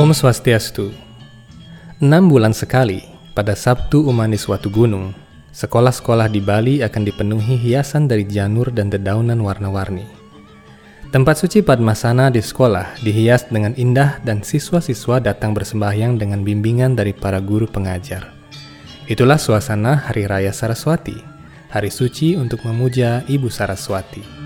Om Swastiastu. Enam bulan sekali, pada Sabtu umani suatu gunung, sekolah-sekolah di Bali akan dipenuhi hiasan dari janur dan dedaunan warna-warni. Tempat suci Padmasana di sekolah dihias dengan indah dan siswa-siswa datang bersembahyang dengan bimbingan dari para guru pengajar. Itulah suasana Hari Raya Saraswati, hari suci untuk memuja Ibu Saraswati.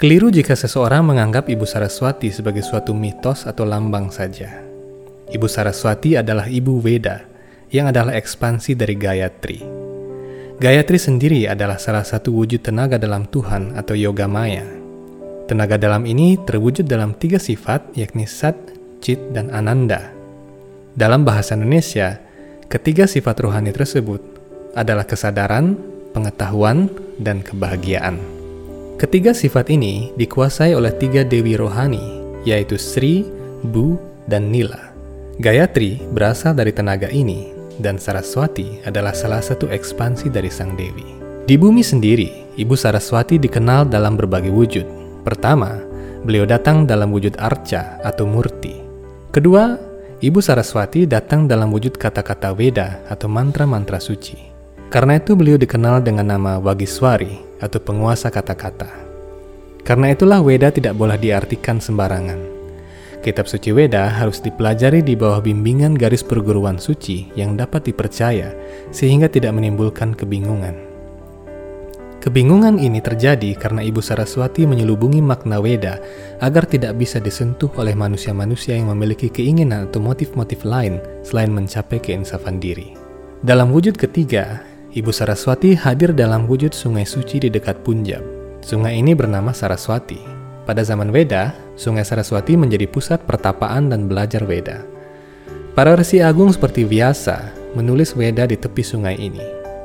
Keliru jika seseorang menganggap Ibu Saraswati sebagai suatu mitos atau lambang saja. Ibu Saraswati adalah Ibu Weda, yang adalah ekspansi dari Gayatri. Gayatri sendiri adalah salah satu wujud tenaga dalam Tuhan atau Yoga Maya. Tenaga dalam ini terwujud dalam tiga sifat yakni Sat, Chit, dan Ananda. Dalam bahasa Indonesia, ketiga sifat rohani tersebut adalah kesadaran, pengetahuan, dan kebahagiaan. Ketiga sifat ini dikuasai oleh tiga dewi rohani, yaitu Sri, Bu, dan Nila. Gayatri berasal dari tenaga ini, dan Saraswati adalah salah satu ekspansi dari sang dewi. Di bumi sendiri, Ibu Saraswati dikenal dalam berbagai wujud. Pertama, beliau datang dalam wujud arca atau murti. Kedua, Ibu Saraswati datang dalam wujud kata-kata Weda atau mantra-mantra suci. Karena itu beliau dikenal dengan nama Wagiswari atau penguasa kata-kata. Karena itulah Weda tidak boleh diartikan sembarangan. Kitab suci Weda harus dipelajari di bawah bimbingan garis perguruan suci yang dapat dipercaya sehingga tidak menimbulkan kebingungan. Kebingungan ini terjadi karena Ibu Saraswati menyelubungi makna Weda agar tidak bisa disentuh oleh manusia-manusia yang memiliki keinginan atau motif-motif lain selain mencapai keinsafan diri. Dalam wujud ketiga, Ibu Saraswati hadir dalam wujud sungai suci di dekat Punjab. Sungai ini bernama Saraswati. Pada zaman Weda, sungai Saraswati menjadi pusat pertapaan dan belajar Weda. Para resi agung seperti Vyasa menulis Weda di tepi sungai ini.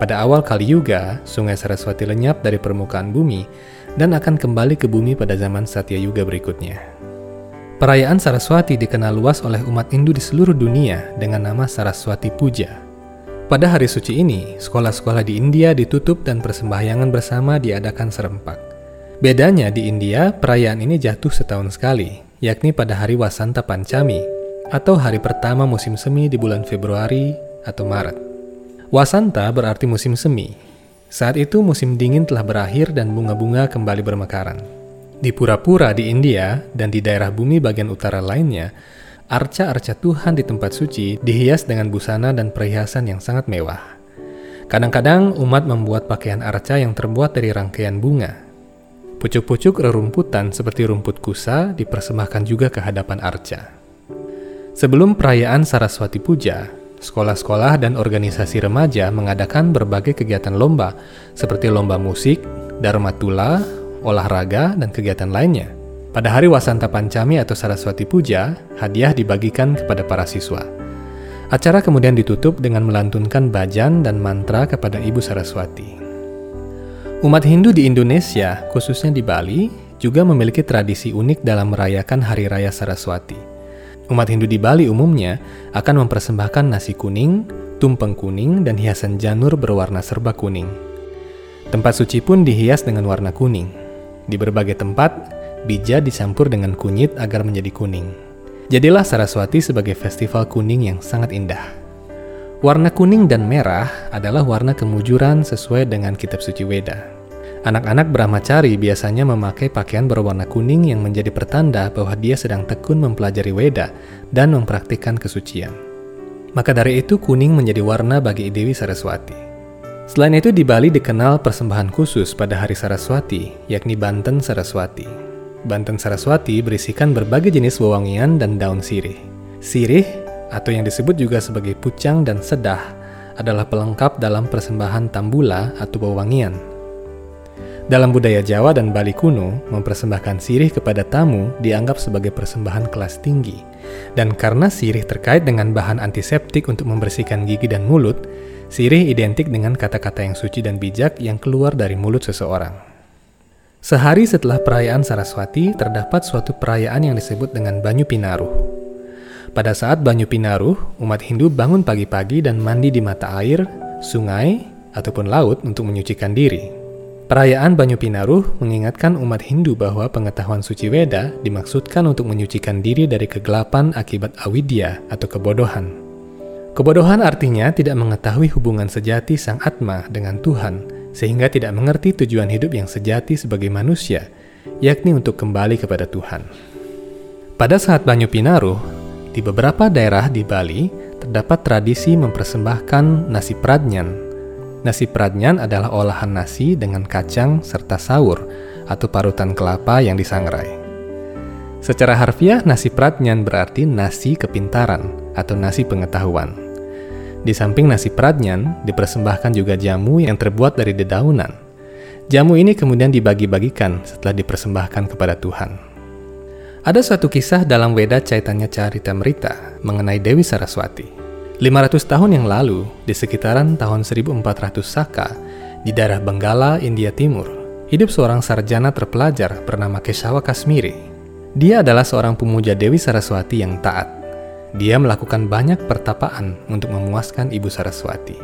Pada awal Kali Yuga, sungai Saraswati lenyap dari permukaan bumi dan akan kembali ke bumi pada zaman Satya Yuga berikutnya. Perayaan Saraswati dikenal luas oleh umat Hindu di seluruh dunia dengan nama Saraswati Puja pada hari suci ini, sekolah-sekolah di India ditutup dan persembahyangan bersama diadakan serempak. Bedanya di India, perayaan ini jatuh setahun sekali, yakni pada hari Wasanta Panchami, atau hari pertama musim semi di bulan Februari atau Maret. Wasanta berarti musim semi. Saat itu musim dingin telah berakhir dan bunga-bunga kembali bermekaran. Di pura-pura di India dan di daerah bumi bagian utara lainnya, arca-arca Tuhan di tempat suci dihias dengan busana dan perhiasan yang sangat mewah. Kadang-kadang umat membuat pakaian arca yang terbuat dari rangkaian bunga. Pucuk-pucuk rerumputan seperti rumput kusa dipersembahkan juga ke hadapan arca. Sebelum perayaan Saraswati Puja, sekolah-sekolah dan organisasi remaja mengadakan berbagai kegiatan lomba seperti lomba musik, dharma tula, olahraga, dan kegiatan lainnya. Pada hari Wasanta Pancami atau Saraswati Puja, hadiah dibagikan kepada para siswa. Acara kemudian ditutup dengan melantunkan bajan dan mantra kepada Ibu Saraswati. Umat Hindu di Indonesia, khususnya di Bali, juga memiliki tradisi unik dalam merayakan Hari Raya Saraswati. Umat Hindu di Bali umumnya akan mempersembahkan nasi kuning, tumpeng kuning, dan hiasan janur berwarna serba kuning. Tempat suci pun dihias dengan warna kuning. Di berbagai tempat, bija dicampur dengan kunyit agar menjadi kuning. Jadilah Saraswati sebagai festival kuning yang sangat indah. Warna kuning dan merah adalah warna kemujuran sesuai dengan kitab suci Weda. Anak-anak Brahmacari biasanya memakai pakaian berwarna kuning yang menjadi pertanda bahwa dia sedang tekun mempelajari Weda dan mempraktikkan kesucian. Maka dari itu kuning menjadi warna bagi Dewi Saraswati. Selain itu di Bali dikenal persembahan khusus pada hari Saraswati, yakni Banten Saraswati. Banten Saraswati berisikan berbagai jenis wewangian dan daun sirih. Sirih, atau yang disebut juga sebagai pucang dan sedah, adalah pelengkap dalam persembahan tambula atau wewangian. Dalam budaya Jawa dan Bali kuno, mempersembahkan sirih kepada tamu dianggap sebagai persembahan kelas tinggi. Dan karena sirih terkait dengan bahan antiseptik untuk membersihkan gigi dan mulut, sirih identik dengan kata-kata yang suci dan bijak yang keluar dari mulut seseorang. Sehari setelah perayaan Saraswati, terdapat suatu perayaan yang disebut dengan Banyu Pinaruh. Pada saat Banyu Pinaruh, umat Hindu bangun pagi-pagi dan mandi di mata air, sungai, ataupun laut untuk menyucikan diri. Perayaan Banyu Pinaruh mengingatkan umat Hindu bahwa pengetahuan suci Weda dimaksudkan untuk menyucikan diri dari kegelapan akibat awidya atau kebodohan. Kebodohan artinya tidak mengetahui hubungan sejati sang Atma dengan Tuhan, sehingga tidak mengerti tujuan hidup yang sejati sebagai manusia, yakni untuk kembali kepada Tuhan. Pada saat Banyu Pinaruh, di beberapa daerah di Bali terdapat tradisi mempersembahkan nasi pradnyan. Nasi pradnyan adalah olahan nasi dengan kacang serta saur atau parutan kelapa yang disangrai. Secara harfiah, nasi pradnyan berarti nasi kepintaran atau nasi pengetahuan. Di samping nasi pradnyan, dipersembahkan juga jamu yang terbuat dari dedaunan. Jamu ini kemudian dibagi-bagikan setelah dipersembahkan kepada Tuhan. Ada suatu kisah dalam Weda Caitanya Caritamrita mengenai Dewi Saraswati. 500 tahun yang lalu, di sekitaran tahun 1400 Saka, di daerah Benggala, India Timur, hidup seorang sarjana terpelajar bernama Keshawa Kasmiri. Dia adalah seorang pemuja Dewi Saraswati yang taat. Dia melakukan banyak pertapaan untuk memuaskan Ibu Saraswati.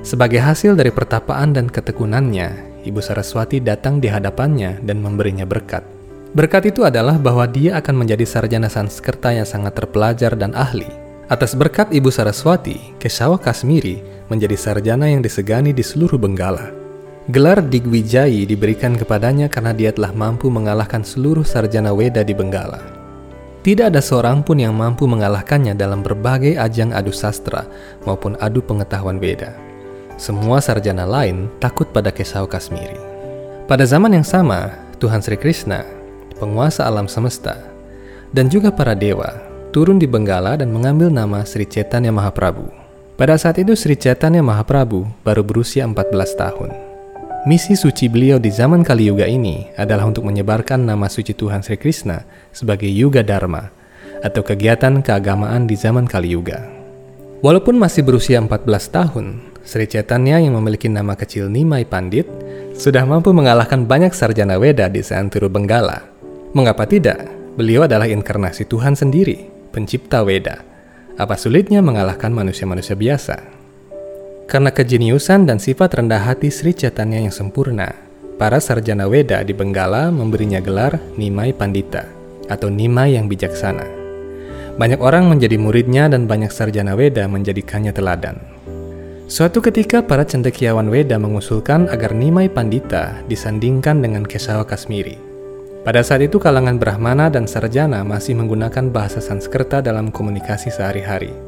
Sebagai hasil dari pertapaan dan ketekunannya, Ibu Saraswati datang di hadapannya dan memberinya berkat. Berkat itu adalah bahwa dia akan menjadi sarjana Sanskerta yang sangat terpelajar dan ahli. Atas berkat Ibu Saraswati, Kesawa Kasmiri menjadi sarjana yang disegani di seluruh Benggala. Gelar Digwijayi diberikan kepadanya karena dia telah mampu mengalahkan seluruh sarjana Weda di Benggala. Tidak ada seorang pun yang mampu mengalahkannya dalam berbagai ajang adu sastra maupun adu pengetahuan beda. Semua sarjana lain takut pada Kesau Kasmiri. Pada zaman yang sama, Tuhan Sri Krishna, penguasa alam semesta, dan juga para dewa turun di Benggala dan mengambil nama Sri Chaitanya Mahaprabhu. Pada saat itu Sri Chaitanya Mahaprabhu baru berusia 14 tahun. Misi suci beliau di zaman Kali Yuga ini adalah untuk menyebarkan nama suci Tuhan Sri Krishna sebagai Yuga Dharma atau kegiatan keagamaan di zaman Kali Yuga. Walaupun masih berusia 14 tahun, Sri Chaitanya yang memiliki nama kecil Nimai Pandit sudah mampu mengalahkan banyak sarjana Weda di seantero Benggala. Mengapa tidak? Beliau adalah inkarnasi Tuhan sendiri, pencipta Weda. Apa sulitnya mengalahkan manusia-manusia biasa? Karena kejeniusan dan sifat rendah hati Sri Chaitanya yang sempurna, para sarjana Weda di Benggala memberinya gelar Nimai Pandita atau Nimai yang bijaksana. Banyak orang menjadi muridnya dan banyak sarjana Weda menjadikannya teladan. Suatu ketika para cendekiawan Weda mengusulkan agar Nimai Pandita disandingkan dengan Kesawa Kasmiri. Pada saat itu kalangan Brahmana dan Sarjana masih menggunakan bahasa Sanskerta dalam komunikasi sehari-hari.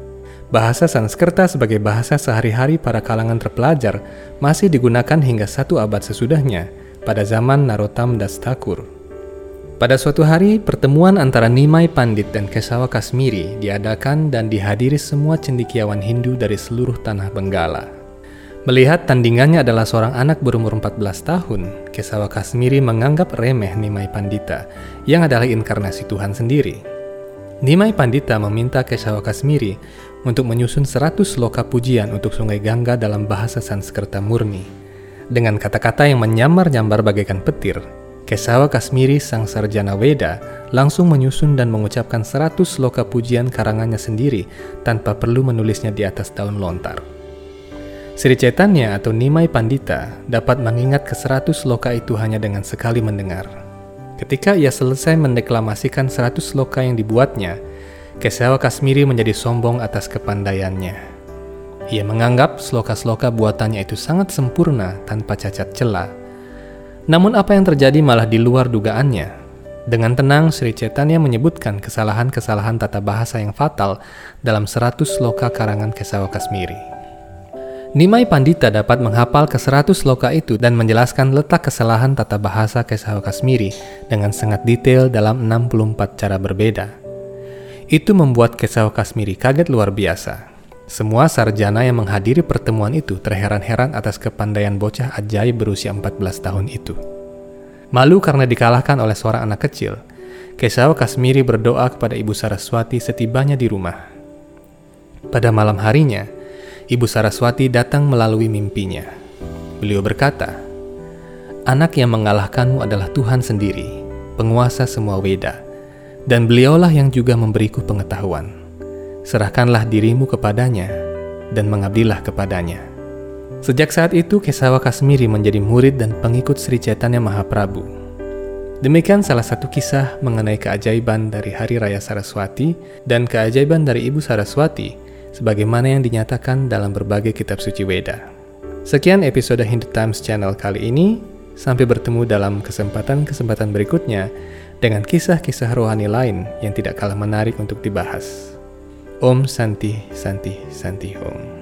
Bahasa Sanskerta sebagai bahasa sehari-hari para kalangan terpelajar masih digunakan hingga satu abad sesudahnya pada zaman Narottam Das Thakur. Pada suatu hari, pertemuan antara Nimai Pandit dan Kesawa Kasmiri diadakan dan dihadiri semua cendikiawan Hindu dari seluruh tanah Benggala. Melihat tandingannya adalah seorang anak berumur 14 tahun, Kesawa Kasmiri menganggap remeh Nimai Pandita, yang adalah inkarnasi Tuhan sendiri. Nimai Pandita meminta Kesawa Kasmiri untuk menyusun 100 loka pujian untuk Sungai Gangga dalam bahasa Sanskerta murni. Dengan kata-kata yang menyamar-nyambar bagaikan petir, Kesawa Kasmiri sang sarjana Weda langsung menyusun dan mengucapkan 100 loka pujian karangannya sendiri tanpa perlu menulisnya di atas daun lontar. Sri Chaitanya atau Nimai Pandita dapat mengingat ke 100 loka itu hanya dengan sekali mendengar. Ketika ia selesai mendeklamasikan 100 loka yang dibuatnya, Kesawa Kasmiri menjadi sombong atas kepandaiannya. Ia menganggap sloka-sloka buatannya itu sangat sempurna tanpa cacat celah. Namun apa yang terjadi malah di luar dugaannya. Dengan tenang Sri Chaitanya menyebutkan kesalahan-kesalahan tata bahasa yang fatal dalam 100 sloka karangan Kesawa Kasmiri. Nimai Pandita dapat menghafal ke 100 sloka itu dan menjelaskan letak kesalahan tata bahasa Kesawa Kasmiri dengan sangat detail dalam 64 cara berbeda. Itu membuat Kesau Kasmiri kaget luar biasa. Semua sarjana yang menghadiri pertemuan itu terheran-heran atas kepandaian bocah ajaib berusia 14 tahun itu. Malu karena dikalahkan oleh seorang anak kecil, Kesau Kasmiri berdoa kepada Ibu Saraswati setibanya di rumah. Pada malam harinya, Ibu Saraswati datang melalui mimpinya. Beliau berkata, Anak yang mengalahkanmu adalah Tuhan sendiri, penguasa semua Weda, dan beliaulah yang juga memberiku pengetahuan. Serahkanlah dirimu kepadanya, dan mengabdilah kepadanya. Sejak saat itu, Kesawa Kasmiri menjadi murid dan pengikut Sri Chaitanya Mahaprabhu. Demikian salah satu kisah mengenai keajaiban dari Hari Raya Saraswati dan keajaiban dari Ibu Saraswati, sebagaimana yang dinyatakan dalam berbagai kitab suci Weda. Sekian episode Hindu Times Channel kali ini. Sampai bertemu dalam kesempatan-kesempatan berikutnya dengan kisah-kisah rohani lain yang tidak kalah menarik untuk dibahas. Om Santi Santi Santi Om.